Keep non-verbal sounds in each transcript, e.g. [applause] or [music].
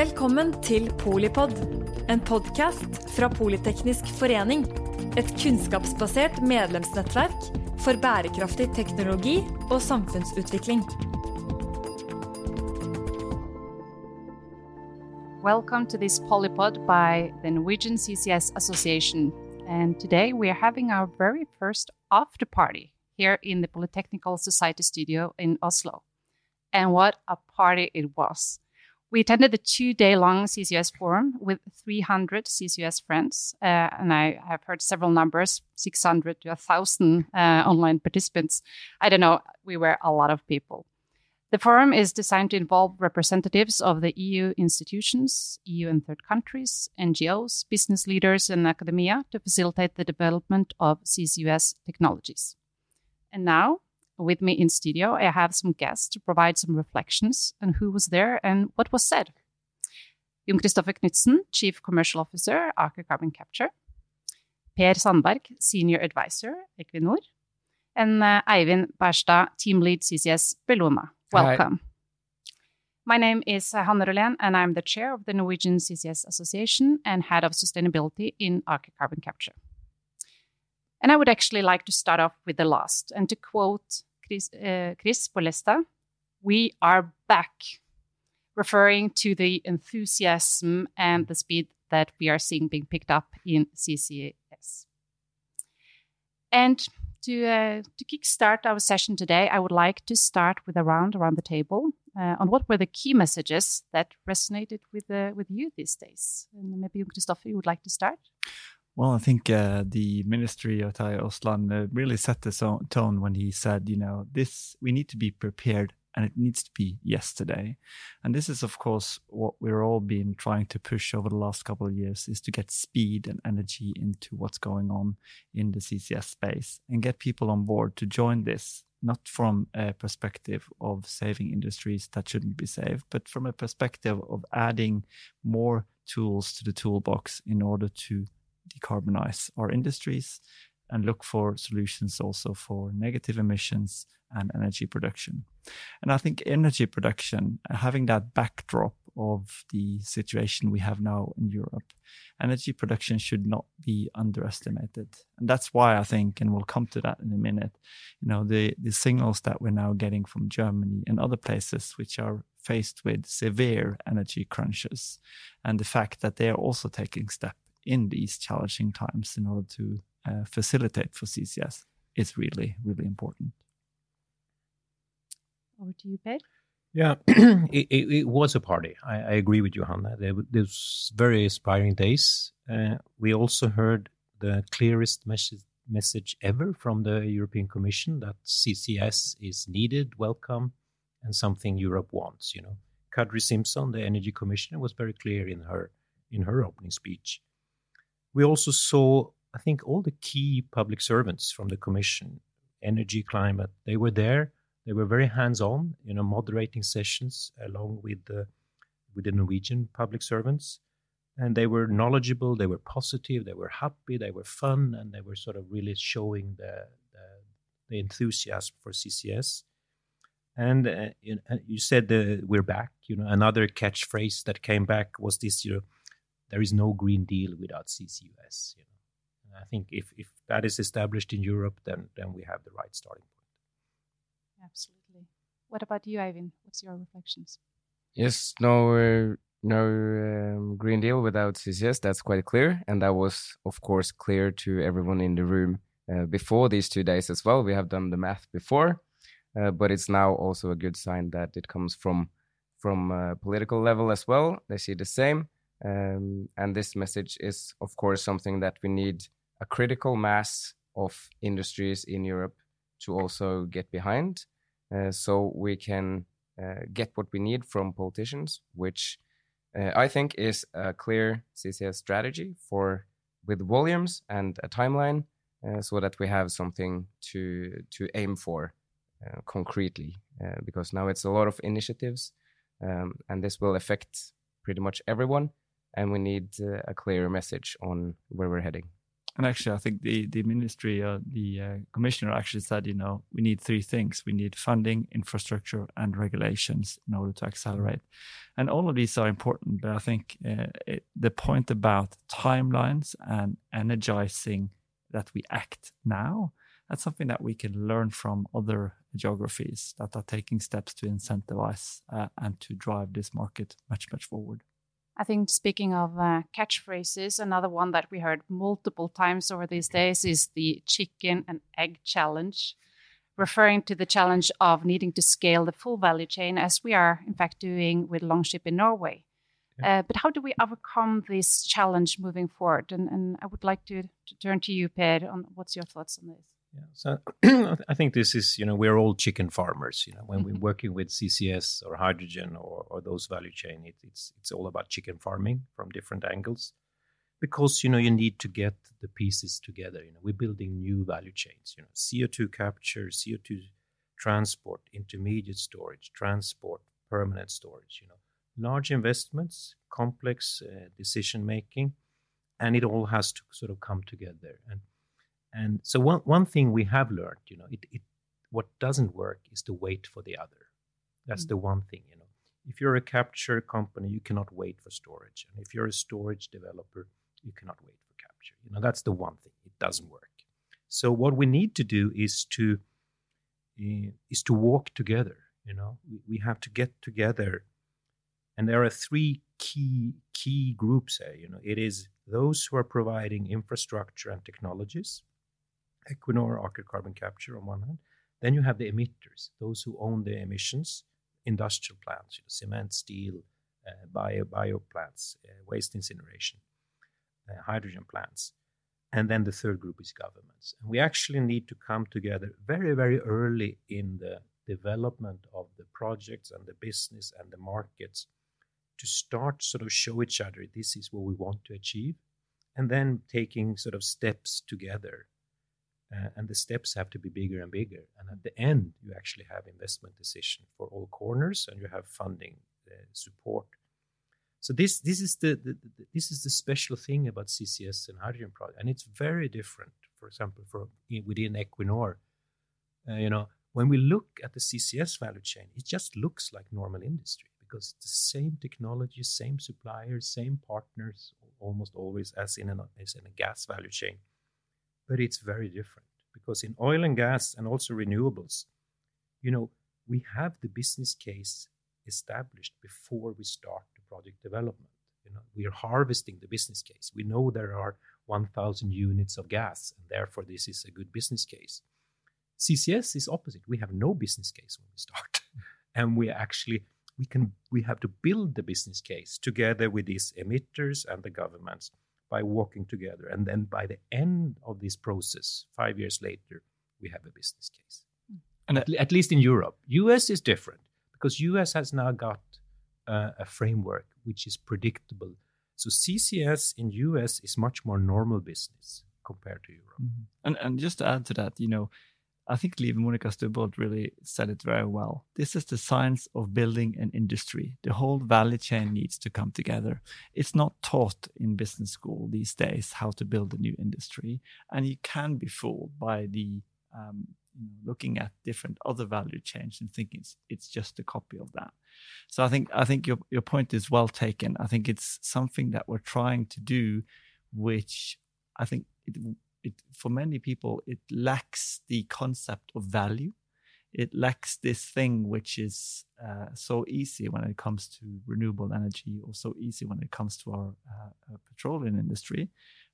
Velkommen til Polipod, en podkast fra Politeknisk forening. Et kunnskapsbasert medlemsnettverk for bærekraftig teknologi og samfunnsutvikling. Welcome to this Polypod by the Norwegian CCS Association. And today we are having our very first after party here in the Polytechnical Society studio in Oslo. And what a party it was! We attended the two day long CCS forum with 300 CCS friends. Uh, and I have heard several numbers 600 to 1,000 uh, online participants. I don't know, we were a lot of people. The forum is designed to involve representatives of the EU institutions, EU and third countries, NGOs, business leaders, and academia to facilitate the development of CCUS technologies. And now, with me in studio, I have some guests to provide some reflections on who was there and what was said. Jon Kristoffer Knutsen, Chief Commercial Officer, Aker Carbon Capture. Per Sandberg, Senior Advisor, Equinor. And uh, Eivind Berstad, Team Lead CCS, Bellona. Welcome. Hi. My name is uh, Hanne Rolén, and I'm the chair of the Norwegian CCS Association and head of sustainability in Aker Carbon Capture. And I would actually like to start off with the last and to quote Chris, uh, Chris Bolesta, we are back, referring to the enthusiasm and the speed that we are seeing being picked up in CCS. And to, uh, to kickstart our session today, I would like to start with a round around the table uh, on what were the key messages that resonated with, uh, with you these days. And maybe, Kristoffer, you would like to start? Well, I think uh, the ministry of Terje Aasland uh, really set the tone when he said, you know, this we need to be prepared and it needs to be yesterday. And this is, of course, what we're all been trying to push over the last couple of years is to get speed and energy into what's going on in the CCS space and get people on board to join this, not from a perspective of saving industries that shouldn't be saved, but from a perspective of adding more tools to the toolbox in order to decarbonize our industries and look for solutions also for negative emissions and energy production. And I think energy production, uh, having that backdrop of the situation we have now in Europe, energy production should not be underestimated. And that's why I think, and we'll come to that in a minute, you know, the, the signals that we're now getting from Germany and other places which are faced with severe energy crunches and the fact that they are also taking steps in these challenging times in order to uh, facilitate for CCS is really, really important. Over to you, Per. Yeah, [clears throat] it, it, it, was a party. I, I agree with Johanna. There, there was very inspiring days. Uh, we also heard the clearest message, message ever from the European Commission that CCS is needed, welcome, and something Europe wants. You know, Kadri Simson, the Energy Commissioner, was very clear in her in her opening speech we also saw, I think, all the key public servants from the Commission, energy, climate, they were there. They were very hands-on, you know, moderating sessions along with the with the Norwegian public servants, and they were knowledgeable. They were positive. They were happy. They were fun, and they were sort of really showing the the, the enthusiasm for CCS. And uh, you, know, you, said the, we're back. You know, another catchphrase that came back was this. You know, there is no Green Deal without CCUS. You know, and I think if if that is established in Europe, then then we have the right starting point. Absolutely. What about you, Eivind? What's your reflections? Yes, no, uh, no um, Green Deal without CCS. That's quite clear, and that was, of course, clear to everyone in the room uh, before these two days as well. We have done the math before, uh, but it's now also a good sign that it comes from from a political level as well. They see the same. Um, and this message is, of course, something that we need a critical mass of industries in Europe to also get behind uh, so we can uh, get what we need from politicians, which uh, I think is a clear CCS strategy for with volumes and a timeline uh, so that we have something to to aim for uh, concretely uh, because now it's a lot of initiatives um, and this will affect pretty much everyone and we need uh, a clear message on where we're heading. And actually, I think the the ministry, uh, the uh, commissioner, actually said, you know, we need three things: we need funding, infrastructure, and regulations in order to accelerate. And all of these are important. But I think uh, it, the point about timelines and energizing that we act now that's something that we can learn from other geographies that are taking steps to incentivize uh, and to drive this market much much forward. I think speaking of uh, catchphrases, another one that we heard multiple times over these days is the chicken and egg challenge, referring to the challenge of needing to scale the full value chain, as we are, in fact, doing with Longship in Norway. Uh, but how do we overcome this challenge moving forward? And, and I would like to, to turn to you, Per, on what's your thoughts on this? Yeah, so [clears throat] I think this is, you know, we're all chicken farmers. You know, when mm-hmm. we're working with CCS or hydrogen or, or those value chain, it, it's it's all about chicken farming from different angles, because you know you need to get the pieces together. You know, we're building new value chains. You know, CO two capture, CO two transport, intermediate storage, transport, permanent storage. You know, large investments, complex uh, decision making, and it all has to sort of come together and and so one, one thing we have learned, you know, it, it what doesn't work is to wait for the other. That's mm-hmm. the one thing, you know. If you're a capture company, you cannot wait for storage. And if you're a storage developer, you cannot wait for capture. You know, that's the one thing. It doesn't work. So what we need to do is to uh, is to walk together. You know, we, we have to get together, and there are three key key groups here. You know, it is those who are providing infrastructure and technologies. Equinor, Aker Carbon Capture on one hand. Then you have the emitters, those who own the emissions, industrial plants, you know, cement, steel, uh, bio, bio plants, uh, waste incineration, uh, hydrogen plants. And then the third group is governments. And we actually need to come together very, very early in the development of the projects and the business and the markets to start sort of show each other this is what we want to achieve and then taking sort of steps together uh, and the steps have to be bigger and bigger. And at the end, you actually have investment decision for all corners, and you have funding uh, support. So this this is the, the, the, this is the special thing about CCS and hydrogen project, and it's very different. For example, for within Equinor, uh, you know, when we look at the CCS value chain, it just looks like normal industry because it's the same technology, same suppliers, same partners, almost always as in an, as in a gas value chain but it's very different because in oil and gas and also renewables, you know, we have the business case established before we start the project development. You know, we are harvesting the business case. We know there are 1,000 units of gas, and therefore this is a good business case. CCS is opposite. We have no business case when we start, [laughs] and we actually we can we have to build the business case together with these emitters and the governments by working together. And then by the end of this process, five years later, we have a business case. And at, at least in Europe, US is different because US has now got uh, a framework which is predictable. So CCS in US is much more normal business compared to Europe. Mm-hmm. And and just to add to that, you know, I think Liv Monica Stubholt really said it very well. This is the science of building an industry. The whole value chain needs to come together. It's not taught in business school these days how to build a new industry, and you can be fooled by the um, looking at different other value chains and thinking it's, it's just a copy of that. So I think I think your your point is well taken. I think it's something that we're trying to do, which I think it it for many people it lacks the concept of value. It lacks this thing which is uh, so easy when it comes to renewable energy or so easy when it comes to our uh, uh, petroleum industry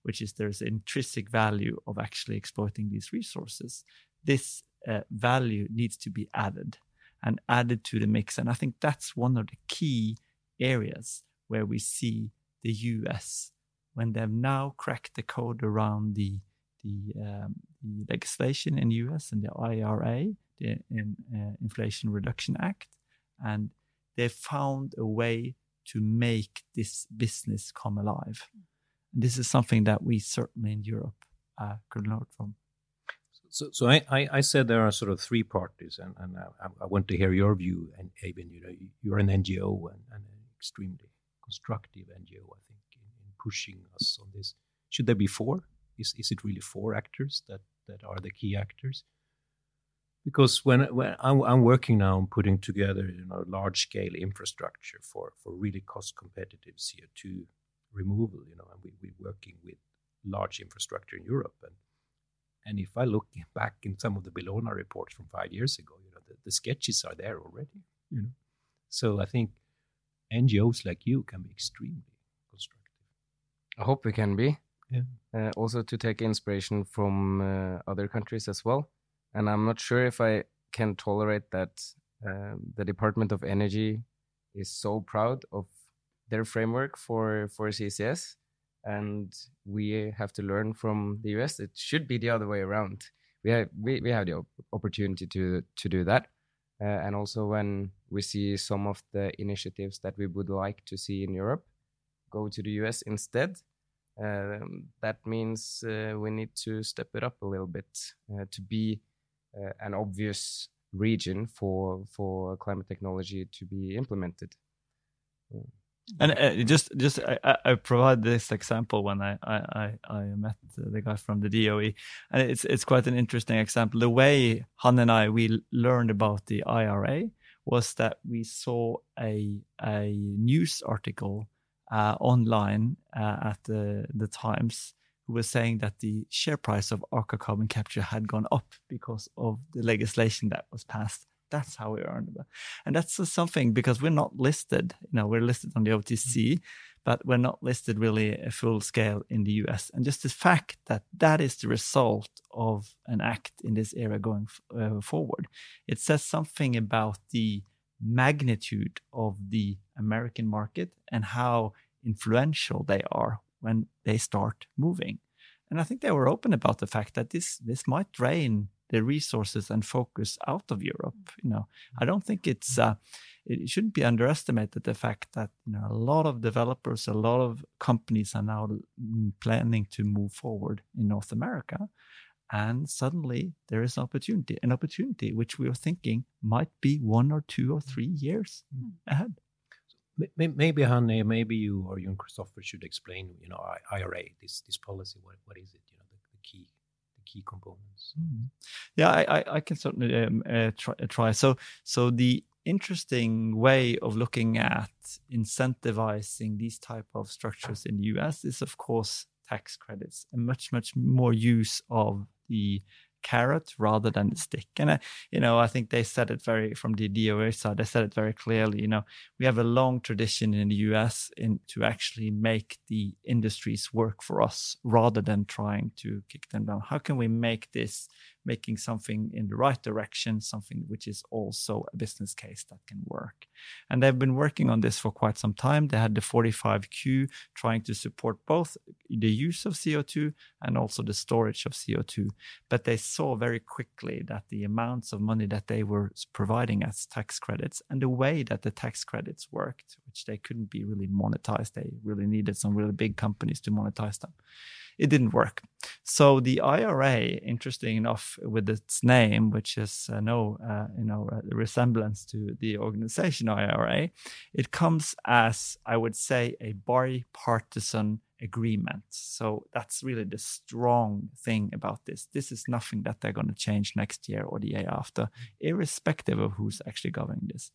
which is there's intrinsic value of actually exploiting these resources. This uh, value needs to be added and added to the mix. And i think that's one of the key areas where we see the us when they've now cracked the code around the the, um, the legislation in the US and the IRA, the in, uh, Inflation Reduction Act, and they found a way to make this business come alive. And this is something that we certainly in Europe uh, could learn from. So, so I, I, I, said there are sort of three parties, and, and I, I, want to hear your view. And Eivind, you know, you're an NGO and, and an extremely constructive NGO, I think, in, in pushing us on this. Should there be four? Is is it really four actors that that are the key actors? Because when when I'm, I'm working now on putting together you know large scale infrastructure for for really cost competitive CO2 removal, you know, and we, we're working with large infrastructure in Europe and and if I look back in some of the Bellona reports from five years ago, you know, the, the sketches are there already. You know, so I think NGOs like you can be extremely constructive. I hope we can be. Yeah. Uh, also to take inspiration from uh, other countries as well. And I'm not sure if I can tolerate that um, the Department of Energy is so proud of their framework for for CCS, and we have to learn from the US. It should be the other way around. We have we, we have the op opportunity to to do that. Uh, and also when we see some of the initiatives that we would like to see in Europe go to the US instead, that means uh, we need to step it up a little bit uh, to be uh, an obvious region for for climate technology to be implemented. And uh, just, just I, I, provide this example when I, I, I met the guy from the DOE, and it's it's quite an interesting example. The way Hanne and I we learned about the IRA was that we saw a a news article uh, online uh, at the the Times who was saying that the share price of Aker Carbon Capture had gone up because of the legislation that was passed that's how we earn it. And that's something because we're not listed, you know, we're listed on the OTC, but we're not listed really a full scale in the US. And just the fact that that is the result of an act in this area going uh, forward, it says something about the magnitude of the American market and how influential they are when they start moving. And I think they were open about the fact that this this might drain the resources and focus out of Europe. You know, I don't think it's uh, it shouldn't be underestimated the fact that you know a lot of developers, a lot of companies are now planning to move forward in North America, and suddenly there is an opportunity, an opportunity which we are thinking might be one or two or three years mm. ahead. Maybe, Hanne, maybe you or you and Kristoffer should explain, you know, IRA, this this policy. What what is it? You know, the, the key key components. Mm. Yeah, I, I, can certainly um, uh, try, uh, try. So, so the interesting way of looking at incentivizing these type of structures in the US is, of course, tax credits and much, much more use of the carrot rather than the stick. And I, you know, I think they said it very from the DOE side. They said it very clearly. You know, we have a long tradition in the US in to actually make the industries work for us rather than trying to kick them down. How can we make this making something in the right direction, something which is also a business case that can work. And they've been working on this for quite some time. They had the 45Q trying to support both the use of CO2 and also the storage of CO2. But they saw very quickly that the amounts of money that they were providing as tax credits and the way that the tax credits worked, which they couldn't be really monetized, they really needed some really big companies to monetize them it didn't work. So the IRA, interesting enough, with its name, which is uh, no, uh, you know, uh, resemblance to the organization IRA, it comes as I would say a bipartisan agreement. So that's really the strong thing about this. This is nothing that they're going to change next year or the year after, irrespective of who's actually governing this.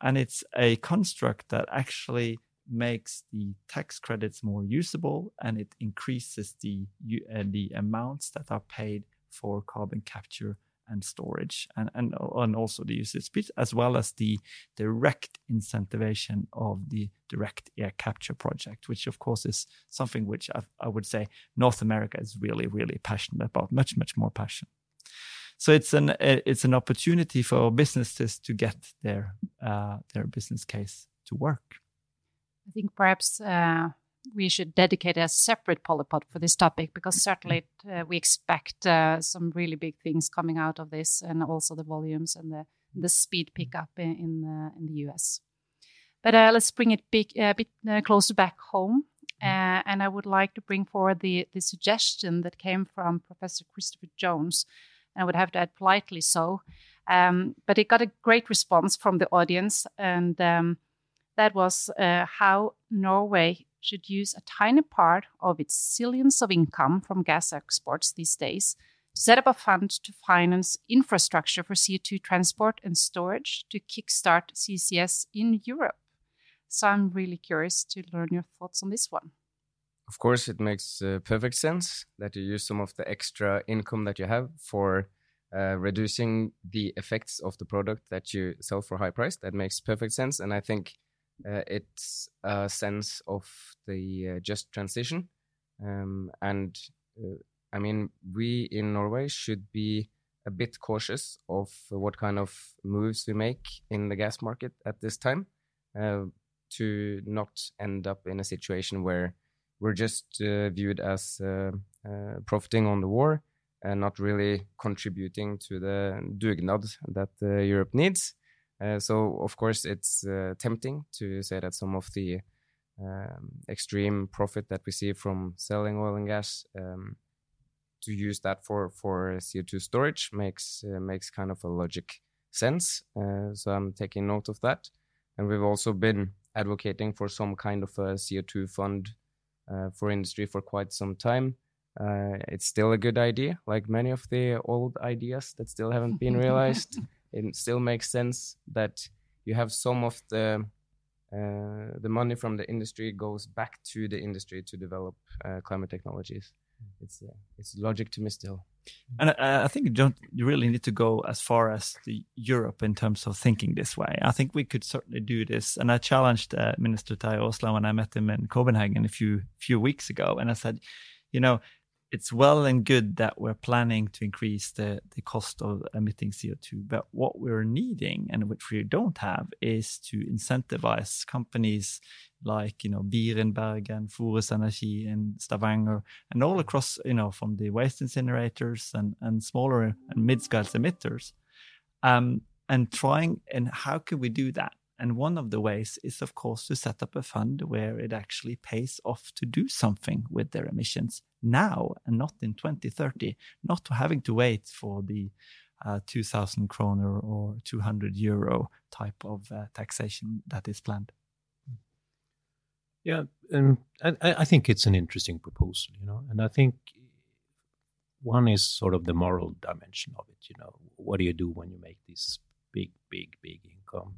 And it's a construct that actually makes the tax credits more usable and it increases the uh, the amounts that are paid for carbon capture and storage and, and, and also the usage piece, as well as the direct incentivization of the direct air capture project, which of course is something which I, I would say North America is really, really passionate about, much, much more passion. So it's an it's an opportunity for businesses to get their uh, their business case to work. I think perhaps uh, we should dedicate a separate polypod for this topic because certainly uh, we expect uh, some really big things coming out of this, and also the volumes and the the speed pickup in in, in the US. But uh, let's bring it big, a bit uh, closer back home. Mm. Uh, and I would like to bring forward the, the suggestion that came from Professor Christopher Jones. And I would have to add politely so. Um, but it got a great response from the audience. And um, that was uh, how Norway should use a tiny part of its zillions of income from gas exports these days to set up a fund to finance infrastructure for CO2 transport and storage to kickstart CCS in Europe. So I'm really curious to learn your thoughts on this one. Of course, it makes uh, perfect sense that you use some of the extra income that you have for uh, reducing the effects of the product that you sell for high price. That makes perfect sense, and I think uh, it's a sense of the uh, just transition. Um, and uh, I mean, we in Norway should be a bit cautious of what kind of moves we make in the gas market at this time uh, to not end up in a situation where we're just viewed as profiting on the war and not really contributing to the dugnad that Europe needs. Uh, so of course it's uh, tempting to say that some of the um, extreme profit that we see from selling oil and gas um, to use that for for CO2 storage makes uh, makes kind of a logic sense. Uh, so I'm taking note of that, and we've also been advocating for some kind of a CO2 fund uh, for industry for quite some time. Uh, it's still a good idea, like many of the old ideas that still haven't been [laughs] realized. It still makes sense that you have some of the uh, the money from the industry goes back to the industry to develop uh, climate technologies. It's uh, it's logic to me still. And I, I think you don't you really need to go as far as the Europe in terms of thinking this way. I think we could certainly do this. And I challenged uh, Minister Terje Aasland when I met him in Copenhagen a few few weeks ago, and I said, you know, it's well and good that we're planning to increase the, the cost of emitting CO2, but what we're needing and which we don't have is to incentivize companies like you know Beerenberg and Forus Energy and Stavanger and all across you know from the waste incinerators and and smaller and mid-scale emitters, um, and trying and how can we do that? And one of the ways is, of course, to set up a fund where it actually pays off to do something with their emissions now and not in 2030, not having to wait for the uh, 2000 kroner or 200 euro type of uh, taxation that is planned. Yeah, and I, I, think it's an interesting proposal, you know, and I think one is sort of the moral dimension of it. You know, what do you do when you make this big, big, big income?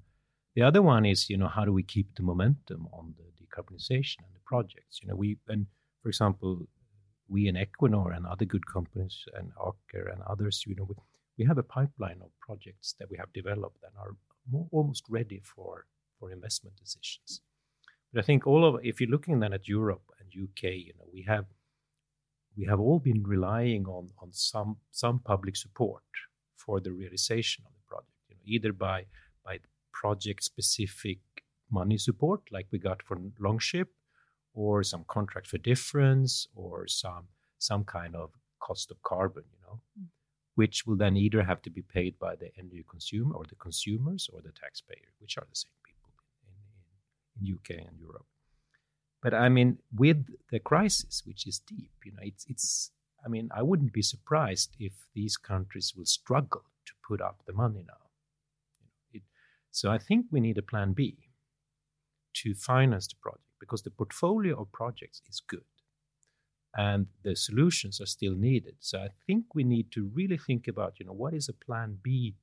The other one is, you know, how do we keep the momentum on the decarbonization and the projects? You know, we and for example, we in Equinor and other good companies and Aker and others, you know, we, we have a pipeline of projects that we have developed and are more, almost ready for for investment decisions. But I think all of if you're looking then at Europe and UK, you know, we have we have all been relying on on some some public support for the realization of the project, you know, either by by project specific money support like we got for Longship or some contract for difference or some some kind of cost of carbon you know mm. which will then either have to be paid by the end consumer or the consumers or the taxpayer which are the same people in, in, in UK and Europe but I mean with the crisis which is deep you know it's it's I mean I wouldn't be surprised if these countries will struggle to put up the money now so I think we need a plan B to finance the project because the portfolio of projects is good and the solutions are still needed. So I think we need to really think about, you know, what is a plan B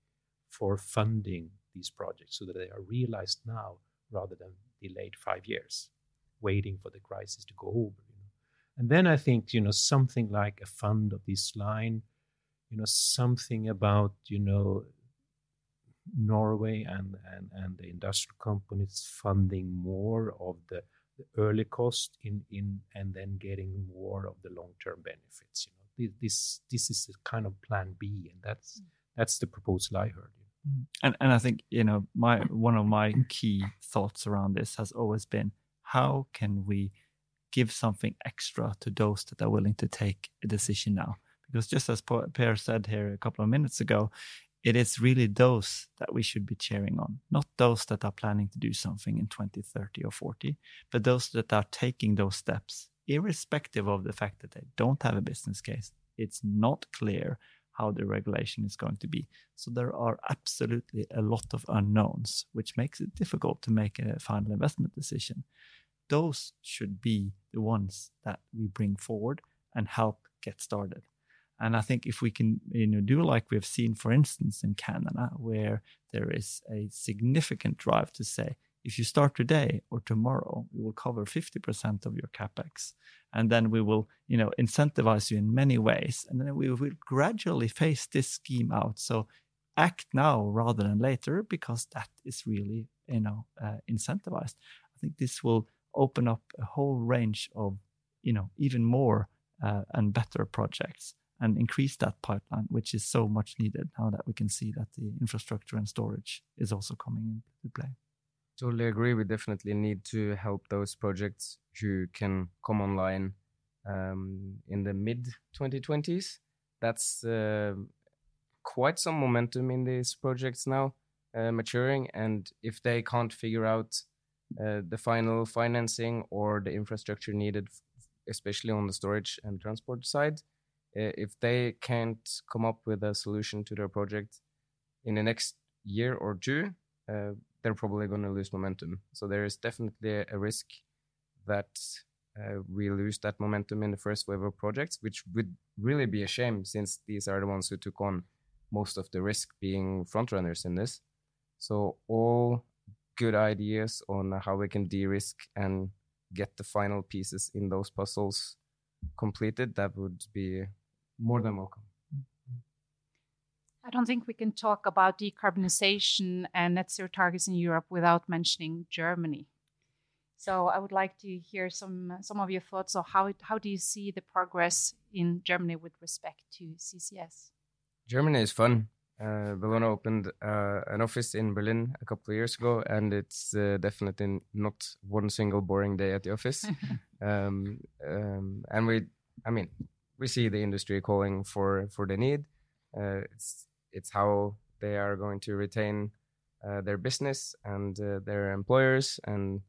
for funding these projects so that they are realized now rather than delayed five years, waiting for the crisis to go over. And then I think, you know, something like a fund of this line, you know, something about, you know, Norway and, and, and the industrial companies funding more of the, the early cost in, in and then getting more of the long term benefits. You know, this this is a kind of plan B, and that's mm. that's the proposal I heard. Mm-hmm. And and I think you know my one of my key thoughts around this has always been how can we give something extra to those that are willing to take a decision now because just as Per said here a couple of minutes ago, it is really those that we should be cheering on, not those that are planning to do something in 2030 or 40, but those that are taking those steps, irrespective of the fact that they don't have a business case. It's not clear how the regulation is going to be. So there are absolutely a lot of unknowns, which makes it difficult to make a final investment decision. those should be the ones that we bring forward and help get started. And I think if we can, you know, do like we've seen, for instance, in Canada, where there is a significant drive to say, if you start today or tomorrow, we will cover 50% of your capex, and then we will, you know, incentivize you in many ways, and then we will gradually phase this scheme out. So act now rather than later, because that is really, you know, uh, incentivized. I think this will open up a whole range of, you know, even more uh, and better projects and increase that pipeline, which is so much needed now that we can see that the infrastructure and storage is also coming into play. Totally agree. We definitely need to help those projects who can come online um, in the mid 2020s. That's uh, quite some momentum in these projects now uh, maturing. And if they can't figure out uh, the final financing or the infrastructure needed, especially on the storage and transport side, if they can't come up with a solution to their project in the next year or two, uh, they're probably going to lose momentum. So there is definitely a risk that uh, we lose that momentum in the first wave of projects, which would really be a shame since these are the ones who took on most of the risk being frontrunners in this. So all good ideas on how we can de-risk and get the final pieces in those puzzles completed, that would be more than welcome. I don't think we can talk about decarbonization and net zero targets in Europe without mentioning Germany. So I would like to hear some some of your thoughts on how it, how do you see the progress in Germany with respect to CCS? Germany is fun. Uh, Bellona opened uh, an office in Berlin a couple of years ago, and it's uh, definitely not one single boring day at the office. [laughs] um, um, and we, I mean, we see the industry calling for for the need. Uh, it's it's how they are going to retain uh, their business and uh, their employers, and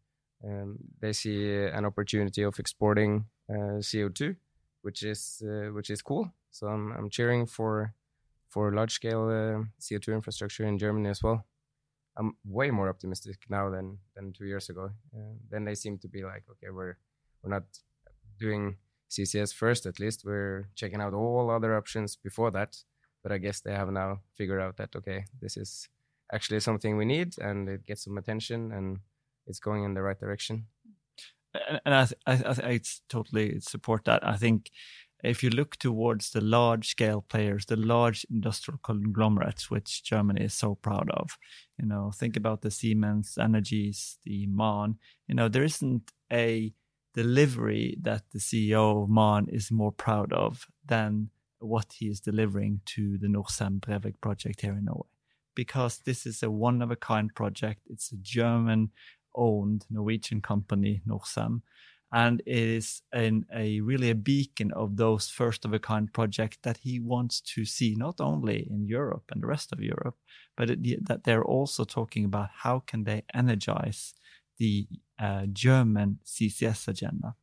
um, they see an opportunity of exporting uh, CO2, which is uh, which is cool. So I'm I'm cheering for for large scale uh, CO2 infrastructure in Germany as well. I'm way more optimistic now than than two years ago. then they seem to be like, okay, we're we're not doing CCS first. At least we're checking out all other options before that but I guess they have now figured out that okay, this is actually something we need, and it gets some attention, and it's going in the right direction. And I, I, I totally support that. I think if you look towards the large scale players, the large industrial conglomerates, which Germany is so proud of, you know, think about the Siemens Energies, the MAN, you know, there isn't a delivery that the CEO of MAN is more proud of than what he is delivering to the Norcem Brevik project here in Norway. Because this is a one of a kind project. It's a German owned Norwegian company, Norcem, and it is an, a really a beacon of those first of a kind projects that he wants to see not only in Europe and the rest of Europe, but it, that they're also talking about how can they energize the uh, German CCS agenda.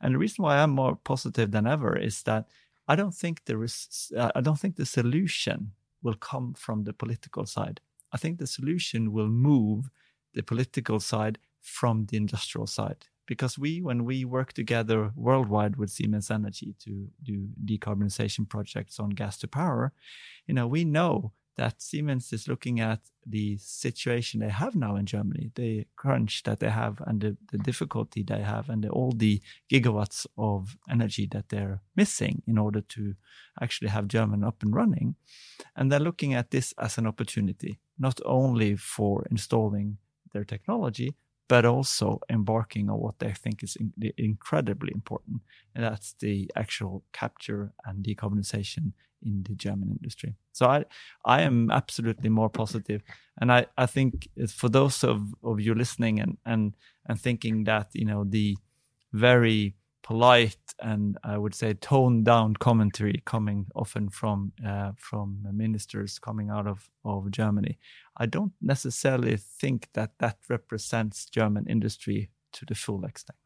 And the reason why I'm more positive than ever is that I don't think there is. Uh, I don't think the solution will come from the political side. I think the solution will move the political side from the industrial side because we, when we work together worldwide with Siemens Energy to do decarbonization projects on gas to power, you know, we know that Siemens is looking at the situation they have now in Germany, the crunch that they have, and the, the difficulty they have, and the, all the gigawatts of energy that they're missing in order to actually have German up and running. And they're looking at this as an opportunity, not only for installing their technology, but also embarking on what they think is in, incredibly important, and that's the actual capture and decarbonization in the German industry. So I I am absolutely more positive, and I I think for those of of you listening and and and thinking that you know the very polite and I would say toned down commentary coming often from uh, from ministers coming out of of Germany. I don't necessarily think that that represents German industry to the full extent.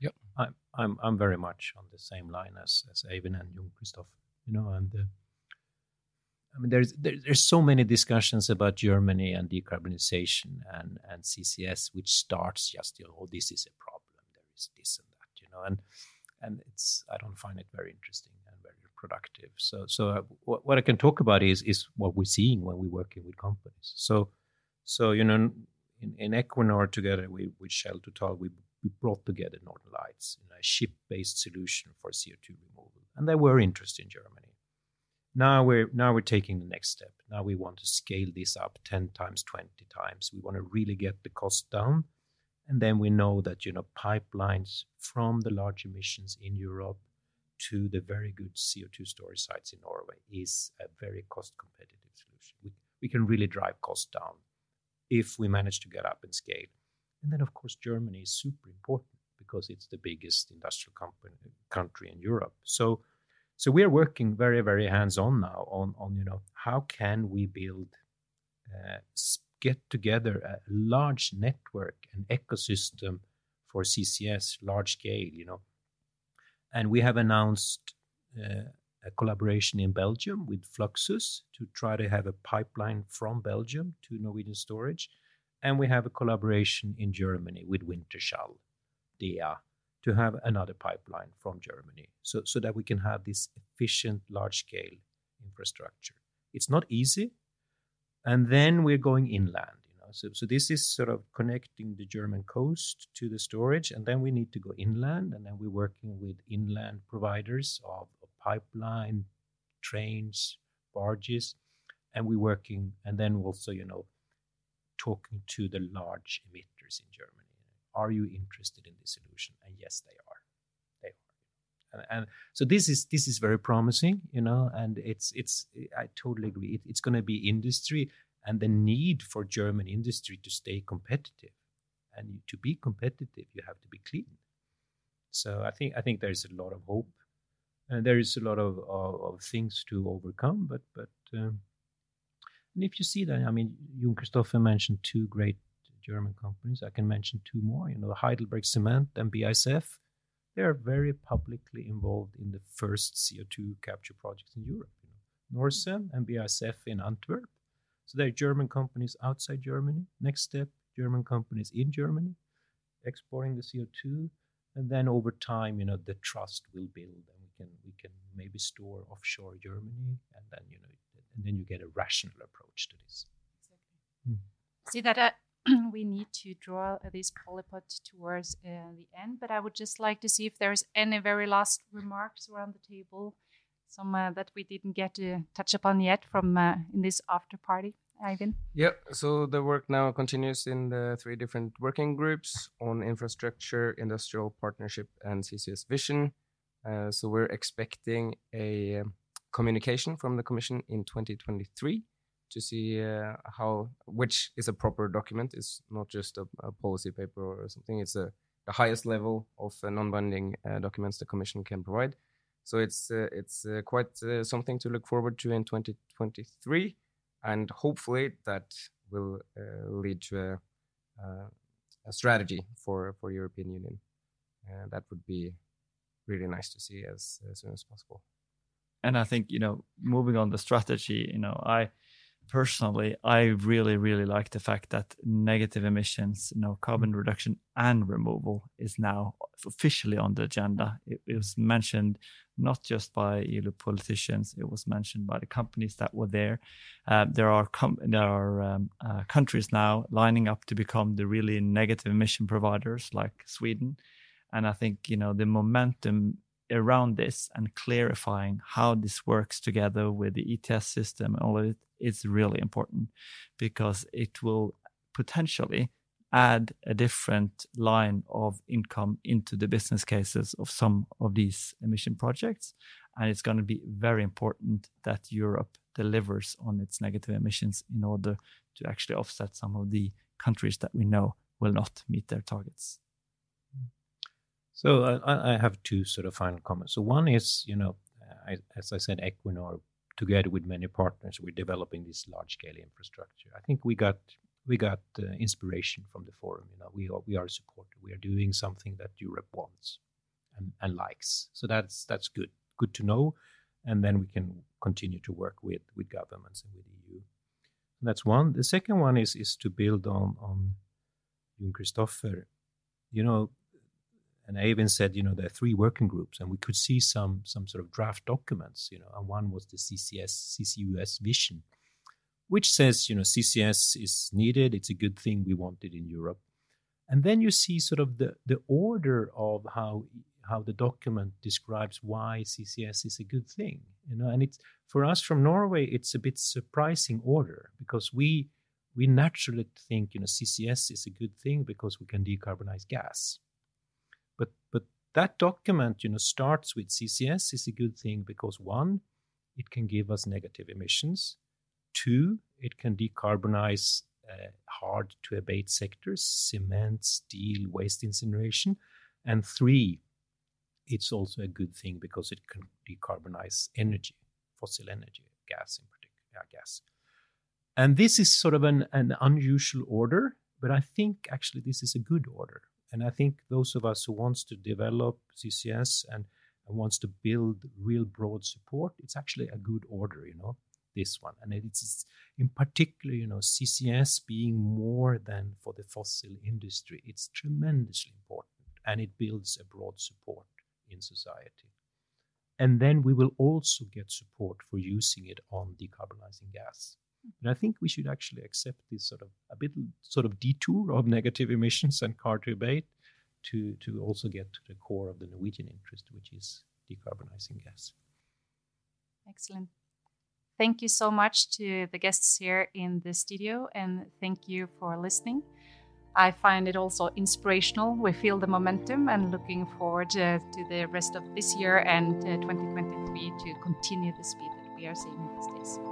Yep, I'm I'm I'm very much on the same line as as Eivind and Jon Christoph you know, and uh, I mean, there's there, there's so many discussions about Germany and decarbonization and and CCS, which starts just you know, oh, this is a problem. There is this and know, and and it's I don't find it very interesting and very productive. So so uh, what, what I can talk about is is what we're seeing when we're working with companies. So so you know, in, in Equinor together we, with Shell Total, we we brought together Northern Lights in a ship-based solution for CO2 removal, and there were interested in Germany now we're now we're taking the next step now we want to scale this up 10 times 20 times we want to really get the cost down and then we know that you know pipelines from the large emissions in europe to the very good co2 storage sites in norway is a very cost competitive solution. We, we can really drive costs down if we manage to get up and scale. And then of course germany is super important because it's the biggest industrial company, country in europe. So so we are working very, very hands-on now on, on you know, how can we build, uh, get together a large network, an ecosystem for CCS, large scale, you know. And we have announced uh, a collaboration in Belgium with Fluxys to try to have a pipeline from Belgium to Norwegian storage. And we have a collaboration in Germany with Wintershall, DEA, to have another pipeline from Germany so, so that we can have this efficient large scale infrastructure. It's not easy. And then we're going inland. You know? so, so this is sort of connecting the German coast to the storage. And then we need to go inland. And then we're working with inland providers of, of pipeline, trains, barges. And we're working, and then also, you know, talking to the large emitters in Germany are you interested in this solution? And yes, they are. And, and so this is this is very promising, you know. And it's it's I totally agree. It, it's going to be industry and the need for German industry to stay competitive. And to be competitive, you have to be clean. So I think I think there's a lot of hope, and there is a lot of of, of things to overcome. But but um, and if you see that, I mean, Jon Kristoffer mentioned two great German companies. I can mention two more. You know, Heidelberg Cement and BASF. They are very publicly involved in the first CO2 capture projects in Europe. You know, Norcem and BASF in Antwerp. So they're German companies outside Germany. Next step, German companies in Germany, exporting the CO2, and then over time, you know, the trust will build, and we can we can maybe store offshore Germany, and then you know, and then you get a rational approach to this. Exactly. Mm. See that uh, [clears throat] we need to draw this polypod towards uh, the end, but I would just like to see if there's any very last remarks around the table, some uh, that we didn't get to touch upon yet from uh, in this after party. Eivind? Yeah, so the work now continues in the three different working groups on infrastructure, industrial partnership, and CCS vision. Uh, so we're expecting a um, communication from the Commission in 2023 to see uh, how which is a proper document. It's not just a, a policy paper or something. It's a the highest level of uh, non-binding uh, documents the Commission can provide. So it's uh, it's uh, quite uh, something to look forward to in 2023, and hopefully that will lead to a, a strategy for for European Union. that would be really nice to see as, as soon as possible. And I think you know, moving on the strategy, you know, I personally, I really, really like the fact that negative emissions, you know, carbon reduction and removal is now officially on the agenda. It, it was mentioned not just by EU politicians; it was mentioned by the companies that were there. Uh, there are com- there are um, uh, countries now lining up to become the really negative emission providers, like Sweden. And I think you know the momentum around this and clarifying how this works together with the ETS system and all of it is really important because it will potentially add a different line of income into the business cases of some of these emission projects. And it's going to be very important that Europe delivers on its negative emissions in order to actually offset some of the countries that we know will not meet their targets. So I, I have two sort of final comments. So one is, you know, I, as I said, Equinor, together with many partners, we're developing this large-scale infrastructure. I think we got we got uh, inspiration from the forum. You know, we are we are supported. We are doing something that Europe wants and, and likes. So that's that's good. Good to know. and then we can continue to work with with governments and with EU. And that's one. The second one is is to build on on Jon Kristoffer. You know, and Eivind said, you know, there are three working groups, and we could see some some sort of draft documents, you know, and one was the CCS CCUS vision, which says, you know, CCS is needed, it's a good thing, we want it in Europe, and then you see sort of the the order of how how the document describes why CCS is a good thing, you know, and it's for us from Norway, it's a bit surprising order because we we naturally think, you know, CCS is a good thing because we can decarbonize gas but but that document, you know, starts with CCS is a good thing because one, it can give us negative emissions. Two, it can decarbonize uh, hard to abate sectors, cement, steel, waste incineration. And three, it's also a good thing because it can decarbonize energy, fossil energy, gas in particular, gas. And this is sort of an, an unusual order, but I think actually this is a good order and I think those of us who wants to develop CCS and, and wants to build real broad support, it's actually a good order, you know, this one. And it's in particular, you know, CCS being more than for the fossil industry, it's tremendously important and it builds a broad support in society. And then we will also get support for using it on decarbonizing gas. And I think we should actually accept this sort of a bit sort of detour of negative emissions and hard to abate to, to also get to the core of the Norwegian interest, which is decarbonizing gas. Excellent. Thank you so much to the guests here in the studio, and thank you for listening. I find it also inspirational. We feel the momentum and looking forward uh, to the rest of this year and uh, 2023 to continue the speed that we are seeing these days.